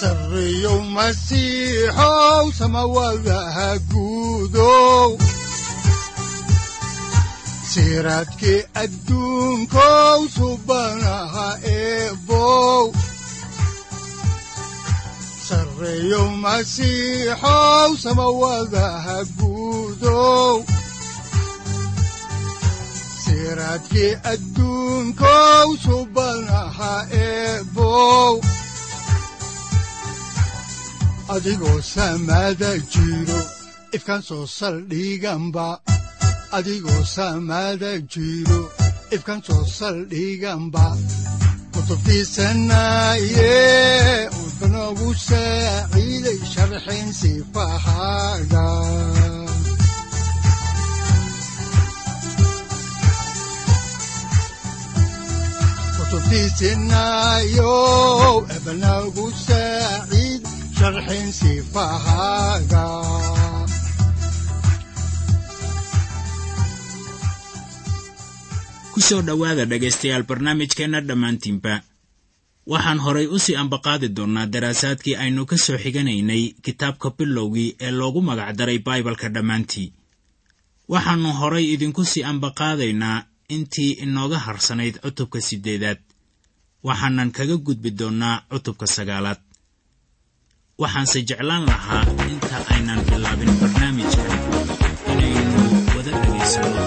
sareyow masiixow samawadaha guudow siraadkii adduunkow subanaha eebow sareyow masiixow samawadaha guudow siraadkii adduunkow subanaha adigoo samaada jiro ifkaan soo saldhiganba adigoo samaada jiro ifkaan soo saldhiganba kutubtiisanaaye udanogu saaciiday sharxin sifahaaga kutubtiisinaayo ebanagu saaciid sharxin sifahaaga ku soo dhowaada dhegaystayaal barnaamijkeenna dhammaantiinba. Waxaan horay u sii ambaqaadi doonnaa daraasaadkii aynu ka soo xiganaynay kitaabka bilowgii ee loogu magacdaray baibalka dhammaantii. Waxaannu horay idinku sii ambaqaadaynaa intii inooga harsanayd cutubka siddeedaad. Waxaanan kaga gudbi doonnaa cutubka sagaalaad waxaanse jeclaan lahaa inta aynan bilaabin barnaamijkan inaynu wada dhegaysanno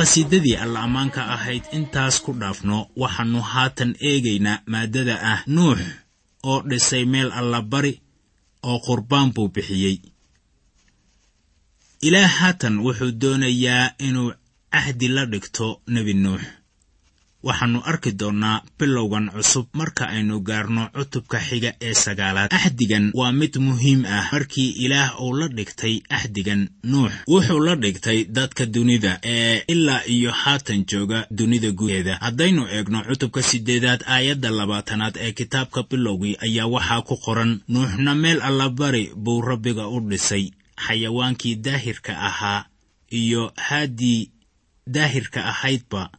haddaan qhasiidadii alla ammaanka ahayd intaas ku dhaafno waxaannu haatan eegaynaa maaddada ah nuux oo dhisay meel allabari oo qurbaan buu bixiyey. Ilaah haatan wuxuu doonayaa inuu cahdi la dhigto nebi nuux waxaannu arki doonnaa bilowgan cusub marka aynu gaarno cutubka xiga ee sagaalaad. Axdigan waa mid muhiim ah markii ilaah uu la dhigtay axdigan nuux. Wuxuu la dhigtay dadka dunida ee ilaa iyo haatan jooga dunida gudaheeda. Haddaynu eegno cutubka siddeedaad aayadda labaatanaad ee kitaabka bilowgii ayaa waxaa ku qoran nuuxna meel allabari buu rabbiga u dhisay xayawaankii daahirka ahaa iyo haaddii daahirka ahaydba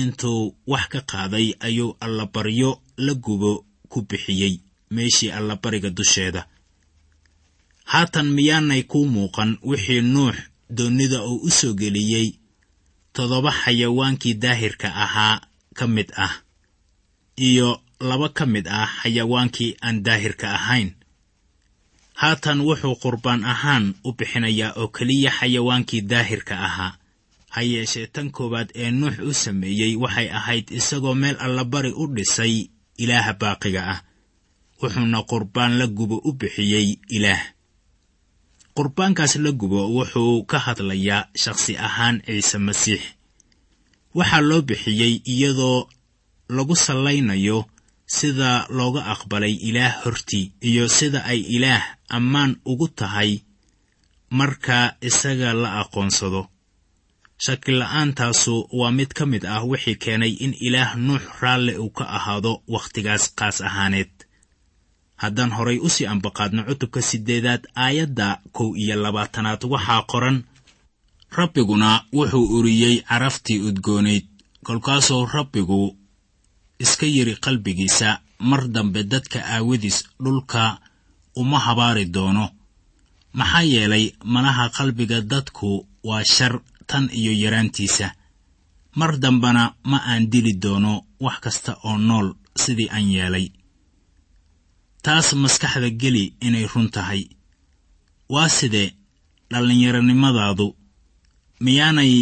intuu wax ka qaaday ayuu allabaryo la gubo ku bixiyey meeshii allabariga dusheeda. Haatan miyaanay kuu muuqan wixii nuux doonnida uu u soo geliyey toddoba xayawaankii daahirka ahaa ka mid ah iyo laba ka mid ah xayawaankii aan daahirka ahayn. Haatan wuxuu qurbaan ahaan u bixinayaa oo keliya xayawaankii daahirka ahaa ha yeeshee tan koowaad ee nuux u sameeyey waxay ahayd isagoo meel allabari u dhisay ilaaha baaqiga ah. Wuxuuna qurbaan la gubo u bixiyey ilaah. Qurbaankaas la gubo wuxuu ka hadlayaa shakhsi ahaan ciise masiix. Waxaa loo bixiyey iyadoo lagu sallaynayo sida looga aqbalay ilaah hortii iyo sida ay ilaah ammaan ugu tahay marka isaga la aqoonsado shakila'aantaasu waa mid ka mid ah wixii keenay in ilaah nuux raalle uu ka ahaado wakhtigaas qaas ahaaneed. Haddaan horay u sii ambaqaadno cutubka siddeedaad aayadda kow iyo labaatanaad waxaa qoran rabbiguna wuxuu uriyey caraftii udgoonayd kolkaasuu rabbigu iska yidhi qalbigiisa mar dambe dadka aawadiis dhulka uma habaari doono. Maxaa yeelay malaha qalbiga dadku waa shar tan iyo yaraantiisa. Mar dambena ma aan dili doono wax kasta oo nool sidii aan yeelay. Taas maskaxda geli inay run tahay. Waa sidee dhallinyaronimadaadu miyaanay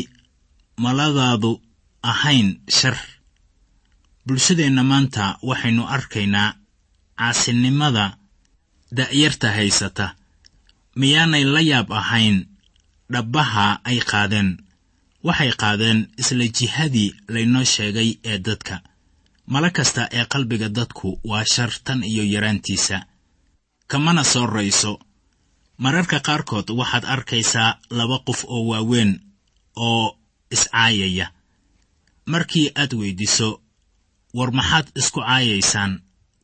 maladaadu ahayn shar. Bulshadeenna maanta waxaynu arkaynaa caasinimada da'yarta haysata. Miyaanay la yaab ahayn dhabbaha ay qaadeen. Waxay qaadeen isla jihadii laynoo sheegay ee dadka. Mala kasta ee qalbiga dadku waa shar tan iyo yaraantiisa. Kamana soo rayso. Mararka qaarkood waxaad arkaysaa laba qof oo waaweyn oo iscaayaya markii aad weyddiiso war maxaad isku caayaysaan?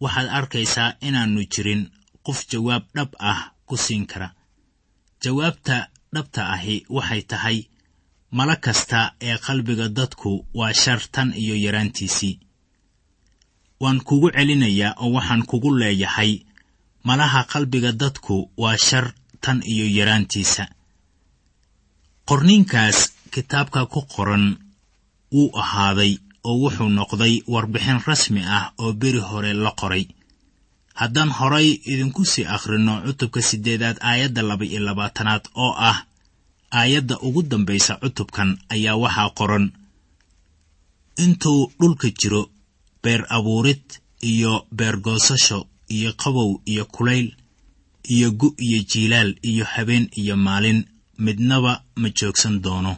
Waxaad arkaysaa inaannu jirin qof jawaab dhab ah ku siin kara. Jawaabta dhabta ahi waxay tahay mala kasta ee qalbiga dadku waa shar tan iyo yaraantiisii. Waan kugu celinayaa oo waxaan kugu leeyahay malaha qalbiga dadku waa shar tan iyo yaraantiisa. Qorniinkaas kitaabka ku qoran wuu ahaaday oo wuxuu noqday warbixin rasmi ah oo beri hore la qoray haddaan horay idinku sii akhrinno cutubka siddeedaad aayadda laba-iyo labaatanaad oo ah aayadda ugu dambaysa cutubkan ayaa waxaa qoran. Intuu dhulka jiro beer abuurid iyo beer goosasho iyo qabow iyo kulayl iyo gu iyo jiilaal iyo habeen iyo maalin midnaba ma joogsan doono.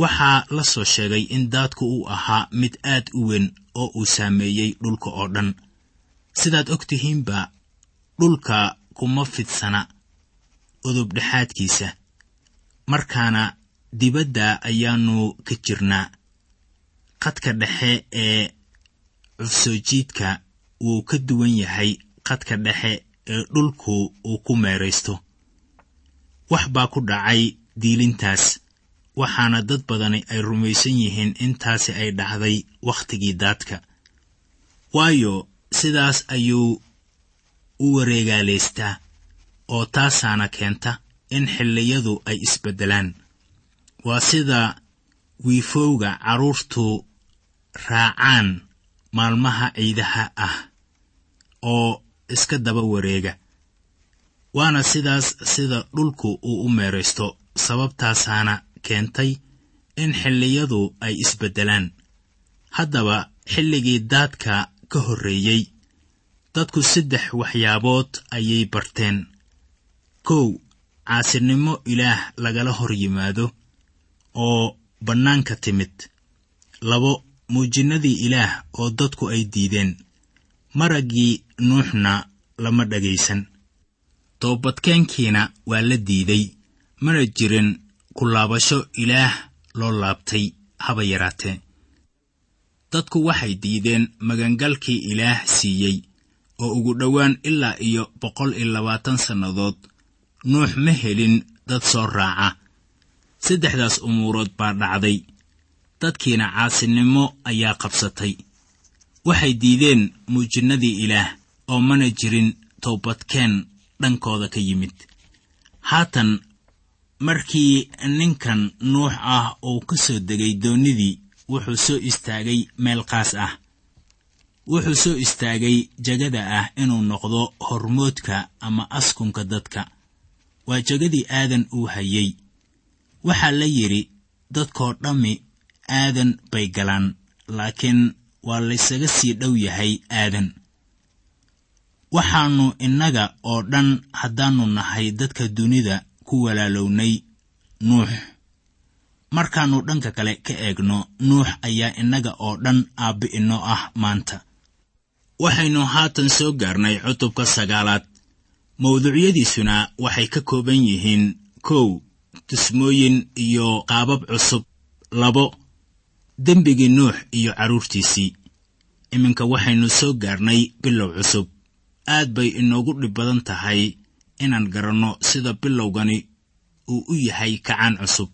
Waxaa la soo sheegay in daadku uu ahaa mid aad u weyn oo uu saameeyey dhulka oo dhan sidaad og tihiinba dhulka kuma fidsana udubdhexaadkiisa markaana dibadda ayaannu ka jirnaa. Qadka dhexe ee cufsoojiidka wuu ka duwan yahay qadka dhexe ee dhulku uu ku meeraysto. Wax baa ku dhacay diilintaas waxaana dad badani ay rumaysan yihiin intaasi ay dhacday wakhtigii daadka. Waayo sidaas ayuu u wareegaalaystaa oo taasaana keenta in xilliyadu ay isbeddelaan waa sida wiifowga carruurtu raacaan maalmaha ciidaha ah oo iska daba wareega waana sidaas sida dhulku uu u meeraysto sababtaasaana keentay in xilliyadu ay isbeddelaan haddaba xilligii daadka ka horreeyey. Dadku saddex waxyaabood ayay barteen. Kow caasinimo ilaah lagala hor yimaado oo bannaanka timid. Labo muujinnadii ilaah oo dadku ay diideen. Maraggii nuuxna lama dhagaysan. Toobadkeenkiina waa la diiday. Mana jirin ku laabasho ilaah loo laabtay haba yaraatee dadku waxay diideen magangalkii ilaah siiyey oo ugu dhowaan ilaa iyo boqol iyo labaatan sannadood. Nuux ma helin dad soo raaca. Saddexdaas umuurood baa dhacday. Dadkiina caasinimo ayaa qabsatay. Waxay diideen muujinnadii ilaah oo mana jirin toobadkeen dhankooda ka yimid. Haatan markii ninkan nuux ah uu ka soo degay doonnidii wuxuu soo istaagay meel qaas ah. Wuxuu soo istaagay jegada ah inuu noqdo hormoodka ama askunka dadka. Waa jegadii aadan uu hayey waxaa la yidhi dadkoo dhammi aadan bay galaan laakiin waa laysaga sii dhow yahay aadan. Waxaannu innaga oo dhan haddaannu nahay dadka dunida ku walaalownay nuux markaannu dhanka kale ka eegno nuux ayaa innaga oo dhan aabbi inoo ah maanta. Waxaynu haatan soo gaarnay cutubka sagaalaad. Mawduucyadiisuna waxay ka kooban yihiin kow tusmooyin iyo qaabab cusub labo dembigii nuux iyo carruurtiisii iminka waxaynu soo gaarnay bilow cusub. Aad bay inoogu dhib badan tahay inaan garanno sida bilowgani uu u yahay kacaan cusub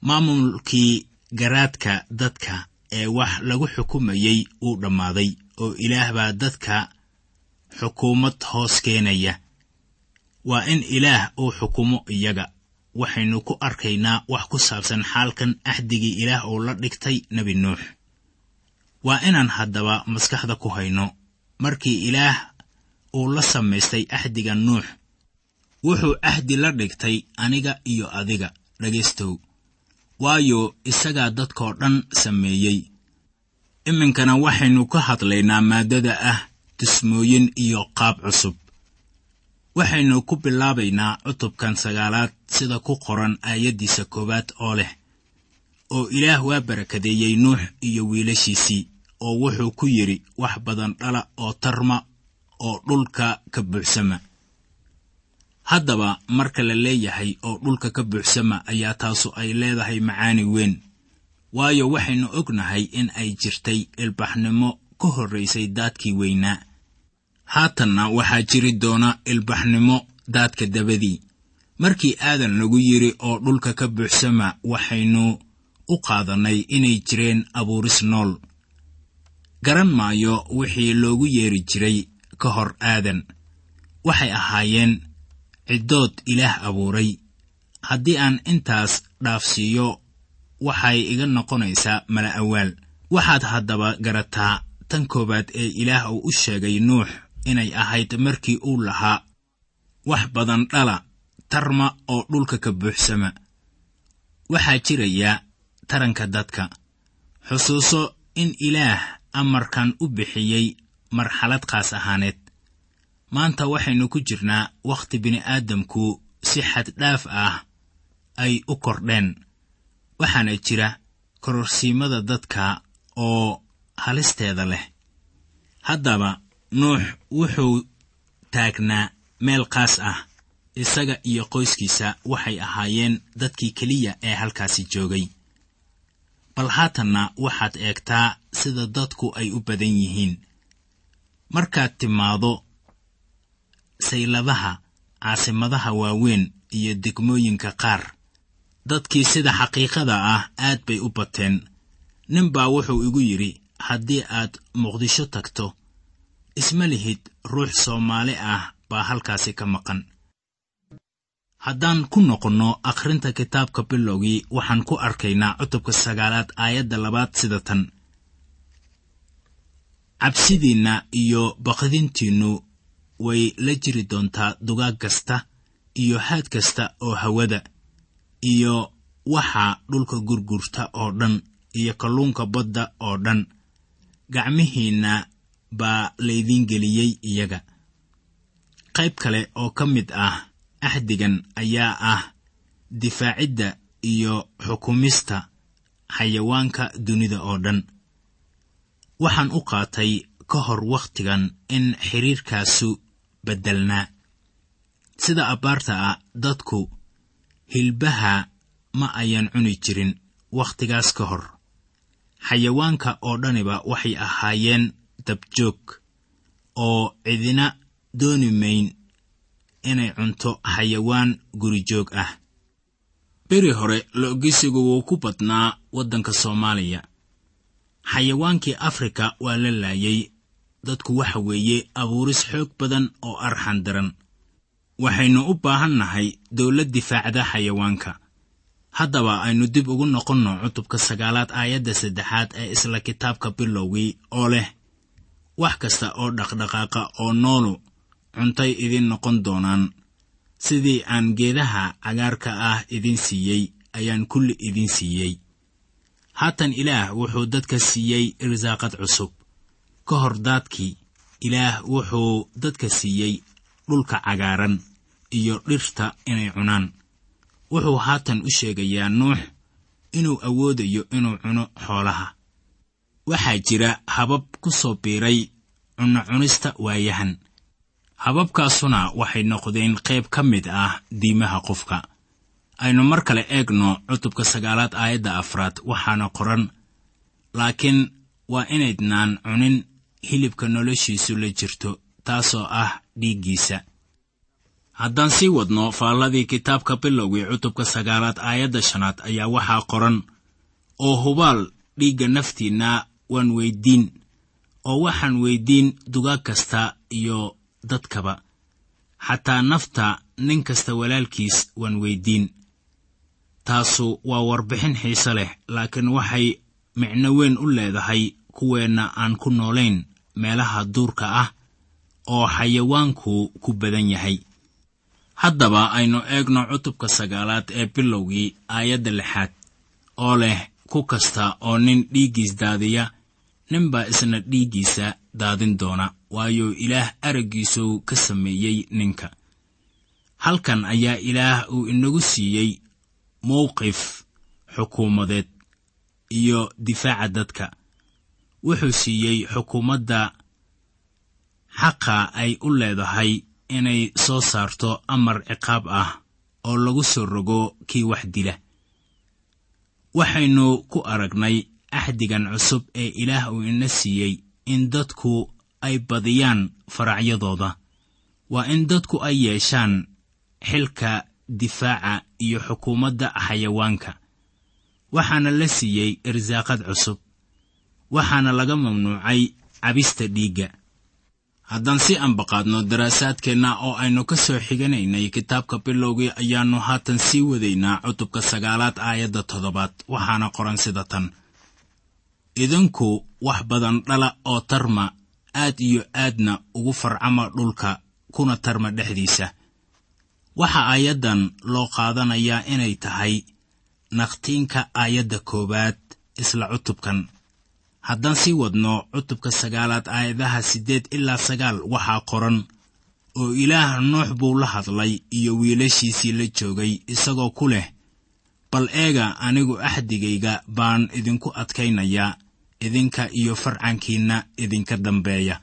maamulkii garaadka dadka ee wax lagu xukumayey uu dhammaaday oo ilaah baa dadka xukuumad hoos keenaya. Waa in ilaah uu xukumo iyaga. Waxaynu ku arkaynaa wax ku saabsan xaalkan axdigii ilaah uu la dhigtay nebi nuux. Waa inaan haddaba maskaxda ku hayno. Markii ilaah uu la samaystay axdiga nuux wuxuu axdi la dhigtay aniga iyo adiga. Dhegaystow waayo isagaa dadkoo dhan sameeyey. Iminkana waxaynu ka hadlaynaa maaddada ah tusmooyin iyo qaab cusub. Waxaynu ku bilaabaynaa cutubkan sagaalaad sida ku qoran aayaddiisa koowaad oo leh oo ilaah waa barakadeeyey nuux iyo wiilashiisii oo wuxuu ku yidhi wax badan dhala oo tarma oo dhulka ka buuxsama haddaba marka la leeyahay oo dhulka ka buuxsama ayaa taasu ay leedahay macaani weyn. Waayo waxaynu ognahay in ay jirtay ilbaxnimo ka horraysay daadkii weynaa. Haatanna waxaa jiri doona ilbaxnimo daadka dabadii. Markii aadan lagu yidhi oo dhulka ka buuxsama waxaynu u qaadannay inay jireen abuuris nool. Garan maayo wixii loogu yeeri jiray ka hor aadan waxay ahaayeen ciddood ilaah abuuray. Haddii aan intaas dhaafsiiyo waxay iga noqonaysaa mala awaal. Waxaad haddaba garataa tan koowaad ee ilaah uu u sheegay nuux inay ahayd markii uu lahaa wax badan dhala tarma oo dhulka ka buuxsama. Waxaa jiraya taranka dadka. Xusuuso in ilaah amarkan u bixiyey marxalad khaas ahaaneed maanta waxaynu ku jirnaa wakhti bini'aadamku si xaddhaaf ah ay u kordheen waxaana jira kororsiimada dadka oo halisteeda leh. Haddaba nuux wuxuu taagnaa meel kaas ah isaga iyo qoyskiisa waxay ahaayeen dadkii keliya ee halkaasi joogay. Bal haatanna waxaad eegtaa sida dadku ay u badan yihiin. Markaad timaado sayladaha caasimadaha waaweyn iyo degmooyinka qaar. Dadkii sida xaqiiqada ah aad bay u bateen. Ninbaa wuxuu igu yidhi haddii aad muqdisho tagto isma lihid ruux soomaali ah baa halkaasi ka maqan. Haddaan ku noqonno akhrinta kitaabka bilowgii waxaan ku arkaynaa cutubka sagaalaad aayadda labaad sida tan. Cabsidiinna iyo baqdintiinnu way la jiri doontaa dugaag kasta iyo haad kasta oo hawada iyo waxa dhulka gurgurta oo dhan iyo kalluunka badda oo dhan. Gacmihiinna baa laydiin geliyey iyaga. Qayb kale oo ka mid ah axdigan ayaa ah difaacidda iyo xukumista xayawaanka dunida oo dhan. Waxaan u qaatay ka hor wakhtigan in xidhiirkaasu beddelnaa sida abbaarta ah dadku hilbaha ma ayan cuni jirin wakhtigaas ka hor. Xayawaanka oo dhaniba waxay ahaayeen dabjoog oo cidina dooni mayn inay cunto xayawaan gurijoog ah. Beri hore lo-gisigu wuu ku badnaa waddanka soomaaliya. Xayawaankii afrika waa la laayay dadku waxa weeye abuuris xoog badan oo arxan daran. Waxaynu u baahan nahay dawlad difaacda xayawaanka. Haddaba aynu dib ugu noqonno cutubka sagaalaad aayadda saddexaad ee isla kitaabka bilowgii oo leh wax kasta oo dhaqdhaqaaqa oo noolu cuntay idin noqon doonaan. Sidii aan geedaha cagaarka ah idin siiyey ayaan kulli idin siiyey. Haatan ilaah wuxuu dadka siiyey irsaaqad cusub ka hor daadkii ilaah wuxuu dadka siiyey dhulka cagaaran iyo dhirta inay cunaan. Wuxuu haatan u sheegayaa nuux inuu awoodayo inuu cuno xoolaha. Waxaa jira habab ku soo biiray cunno cunista waayahan. Hababkaasuna waxay noqdeen qayb ka mid ah diimaha qofka. Aynu mar kale eegno cutubka sagaalaad aayadda afraad waxaana qoran laakiin waa inaydnaan cunin hilibka noloshiisu la jirto taasoo ah dhiiggiisa. Haddaan sii wadno faalladii kitaabka bilowgii cutubka sagaalaad aayadda shanaad ayaa waxaa qoran oo hubaal dhiigga naftiinna waan weyddiin oo waxaan weyddiin dugaag kasta iyo dadkaba. Xataa nafta nin kasta walaalkiis waan weyddiin taasu waa warbixin xiise leh laakiin waxay micno weyn u leedahay kuweenna aan ku noolayn meelaha duurka ah oo xayawaanku ku badan yahay. Haddaba aynu eegno cutubka sagaalaad ee bilowgii aayadda lixaad oo leh ku kasta oo nin dhiiggiis daadiya ninbaa isna dhiiggiisa daadin doona waayo ilaah araggiisuu ka sameeyey ninka. Halkan ayaa ilaah uu inagu siiyey mowqif xukuumadeed iyo difaaca dadka wuxuu siiyey xukuumadda xaqa ay u leedahay inay soo saarto amar ciqaab ah oo lagu soo rogo kii wax dila waxaynu ku aragnay axdigan cusub ee ilaah uu ina siiyey in dadku ay badiyaan faracyadooda. Waa in dadku ay yeeshaan xilka difaaca iyo xukuumadda xayawaanka. Waxaana la siiyey irsaaqad cusub waxaana laga mamnuucay cabista dhiigga. Haddaan si ambaqaadno daraasaadkeenna oo aynu ka soo xiganaynay kitaabka bilowgii ayaannu haatan sii wadaynaa cutubka sagaalaad aayadda toddobaad waxaana qoran sida tan. Idinku wax badan dhala oo tarma aad iyo aadna ugu farcama dhulka kuna tarma dhexdiisa. Waxa aayaddan loo qaadanayaa inay tahay naqtiinka aayadda koowaad isla cutubkan haddaan sii wadno cutubka sagaalaad aayadaha siddeed ilaa sagaal waxaa qoran oo ilaah nuux buu la hadlay iyo wiilashiisii la joogay isagoo ku leh bal eega anigu axdigayga baan idinku adkaynayaa idinka iyo farcankiinna idinka dambeeya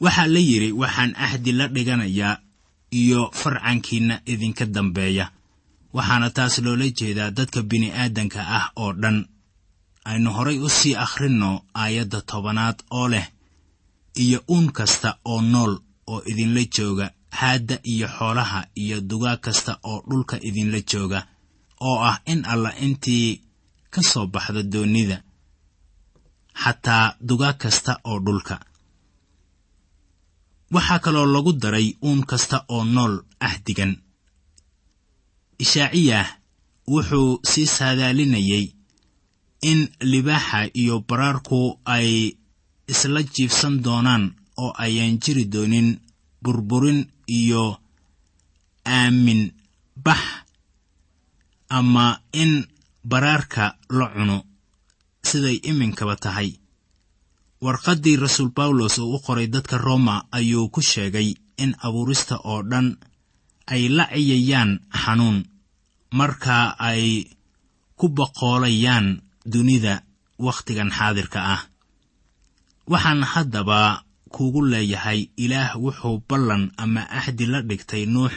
waxaa la yidhi waxaan axdi la dhiganayaa iyo farcankiinna idinka dambeeya waxaana taas loola jeedaa dadka bini'aadanka ah oo dhan aynu horay u sii akhrinno aayadda tobanaad oo leh iyo uun kasta oo nool oo idinla jooga haadda iyo xoolaha iyo dugaag kasta oo dhulka idinla jooga oo ah in alla intii ka soo baxda doonnida xataa dugaag kasta oo dhulka. Waxaa kaloo lagu daray uun kasta oo nool ahdigan. Ishaaciyah wuxuu sii saadaalinayey in libaaxa iyo baraarku ay isla jiibsan doonaan oo ayaan jiri doonin burburin iyo aamin bax ama in baraarka la cuno. Siday iminkaba tahay. Warqaddii rasuul bawlos uu u qoray dadka roma ayuu ku sheegay in abuurista oo dhan ay la ciyayaan xanuun marka ay ku boqoolayaan dunida wakhtigan xaadirka ah. Waxaan haddaba kuugu leeyahay ilaah wuxuu ballan ama axdi la dhigtay nuux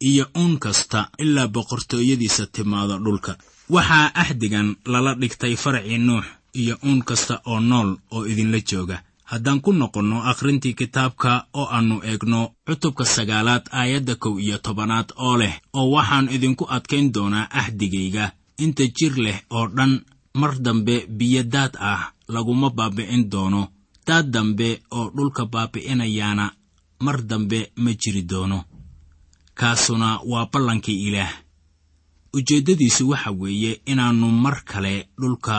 iyo uun kasta ilaa boqortooyadiisa timaado dhulka. Waxaa axdigan lala dhigtay faracii nuux iyo uun kasta oo nool oo idinla jooga. Haddaan ku noqonno akhrintii kitaabka oo aannu eegno cutubka sagaalaad aayadda kow iyo tobanaad oo leh oo waxaan idinku adkayn doonaa axdigayga inta jir leh oo dhan mar dambe biyo daad ah laguma baabi'in doono. Daad dambe oo dhulka baabi'inayaana mar dambe ma jiri doono. Kaasuna waa ballankii ilaah. Ujeeddadiisu waxa weeye inaannu mar kale dhulka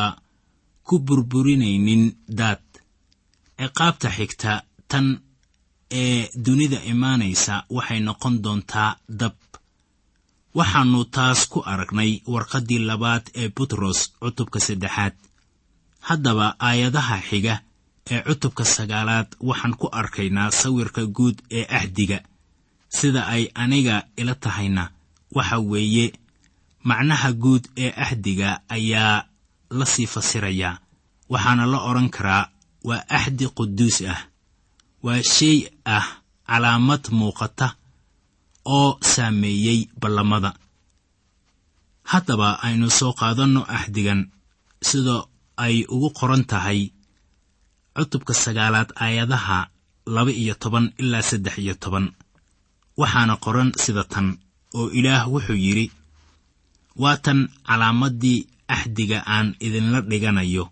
ku burburinaynin daad. Ciqaabta xigta tan ee dunida imaanaysa waxay noqon doontaa dab waxaannu taas ku aragnay warqaddii labaad ee butros cutubka saddexaad. Haddaba aayadaha xiga ee cutubka sagaalaad waxaan ku arkaynaa sawirka guud ee ahdiga. Sida ay aniga ila tahayna waxa weeye macnaha guud ee ahdiga ayaa la sii fasirayaa waxaana la odhan karaa waa axdi quduus ah. Waa shay ah calaamad muuqata oo saameeyey ballamada. Haddaba aynu soo qaadanno axdigan sida ay ugu qoran tahay cutubka sagaalaad aayadaha laba iyo toban ilaa saddex iyo toban. Waxaana qoran sida tan oo ilaah wuxuu yidhi waa tan calaamaddii axdiga aan idinla dhiganayo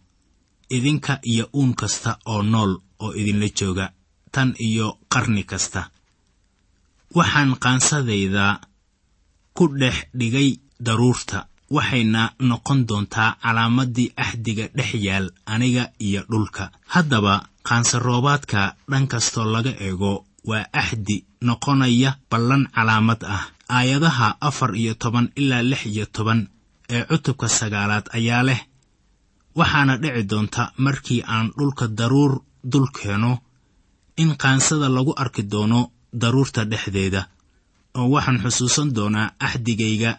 idinka iyo uun kasta oo nool oo idinla jooga tan iyo qarni kasta waxaan qaansadayda ku dhex dhigay daruurta waxayna noqon doontaa calaamaddii axdiga dhex yaal aniga iyo dhulka. Haddaba qaansaroobaadka dhan kastoo laga eego waa axdi noqonaya ballan calaamad ah. Aayadaha afar iyo toban ilaa lix iyo toban ee cutubka sagaalaad ayaa leh waxaana dhici doonta markii aan dhulka daruur dul keeno in qaansada lagu arki doono daruurta dhexdeeda oo waxaan xusuusan doonaa axdigayga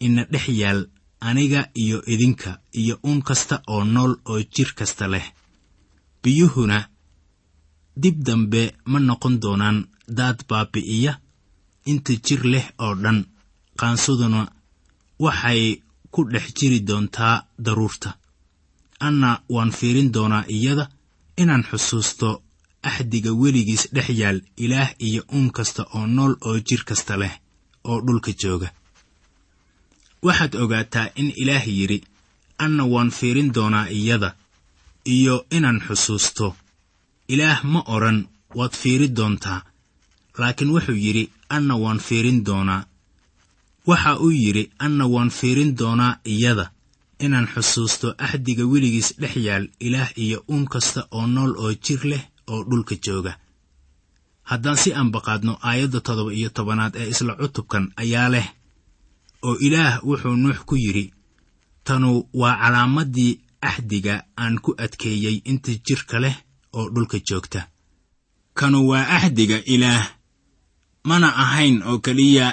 ina dhex yaal aniga iyo idinka iyo uun kasta oo nool oo jir kasta leh. Biyuhuna dib dambe ma noqon doonaan daad baabi'iya inta jir leh oo dhan. Qaansaduna waxay ku dhex jiri doontaa daruurta. Anna waan fiirin doonaa iyada inaan xusuusto axdiga weligiis dhex yaal ilaah iyo uun kasta oo nool oo jir kasta leh oo dhulka jooga. Waxaad ogaataa in ilaah yidhi anna waan fiirin doonaa iyada iyo inaan xusuusto. Ilaah ma odhan waad fiiri doontaa. Laakiin wuxuu yidhi anna waan fiirin doonaa. Waxa uu yidhi anna waan fiirin doonaa iyada inaan xusuusto axdiga weligiis dhex yaal ilaah iyo uun kasta oo nool oo jir leh oo dhulka jooga. Haddaan si aanbaqaadno aayadda toddoba iyo tobanaad ee isla cutubkan ayaa leh oo ilaah wuxuu nuux ku yidhi tanu waa calaamaddii axdiga aan ku adkeeyey inta jirka leh oo dhulka joogta. Kanu waa axdiga ilaah. Mana ahayn oo keliya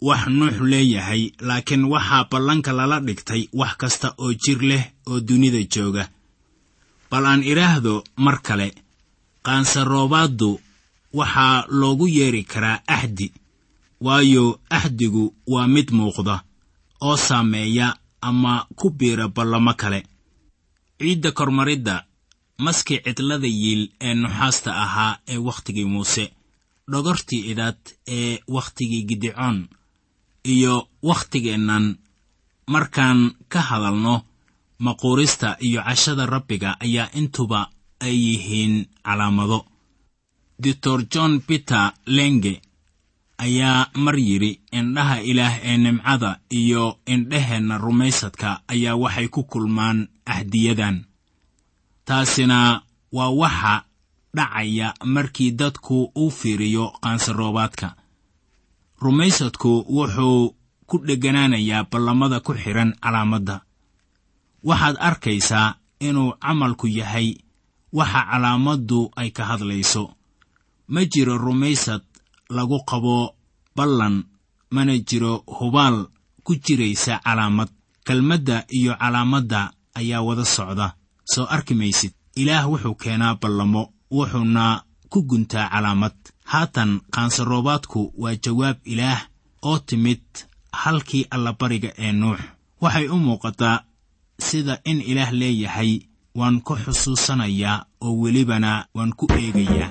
wax nuux leeyahay laakiin waxaa ballanka lala dhigtay wax kasta oo jir leh oo dunida jooga. Bal aan idhaahdo mar kale qaansaroobaaddu waxaa loogu yeeri karaa axdi waayo axdigu waa mid muuqda oo saameeya ama ku biira ballamo kale. Ciidda kormaridda maskii cidlada yiil ee nuxaasta ahaa ee wakhtigii muuse dhogortii idaad ee wakhtigii gidicoon iyo waktigeennan markaan ka hadalno maquurista iyo cashada rabbiga ayaa intuba ay yihiin calaamado. Doctor john peter lenge ayaa mar yidhi indhaha ilaah ee nimcada iyo indhaheenna rumaysadka ayaa waxay ku kulmaan ahdiyadan. Taasina waa waxa dhacaya markii dadku u fiiriyo qaansaroobaadka. Rumaysadku wuxuu ku dheganaanayaa ballamada ku xidhan calaamadda. Waxaad arkaysaa inuu camalku yahay waxa calaamaddu ay ka hadlayso. Ma jiro rumaysad lagu qabo ballan mana jiro hubaal ku jiraysa calaamad. Kelmadda iyo calaamadda ayaa wada socda. Soo arki maysid ilaah wuxuu keenaa ballamo wuxuuna ku guntaa calaamad. Haatan qaansaroobaadku waa jawaab ilaah oo timid halkii allabariga ee nuux. Waxay u muuqataa sida in ilaah leeyahay waan ku xusuusanayaa oo welibana waan ku eegayaa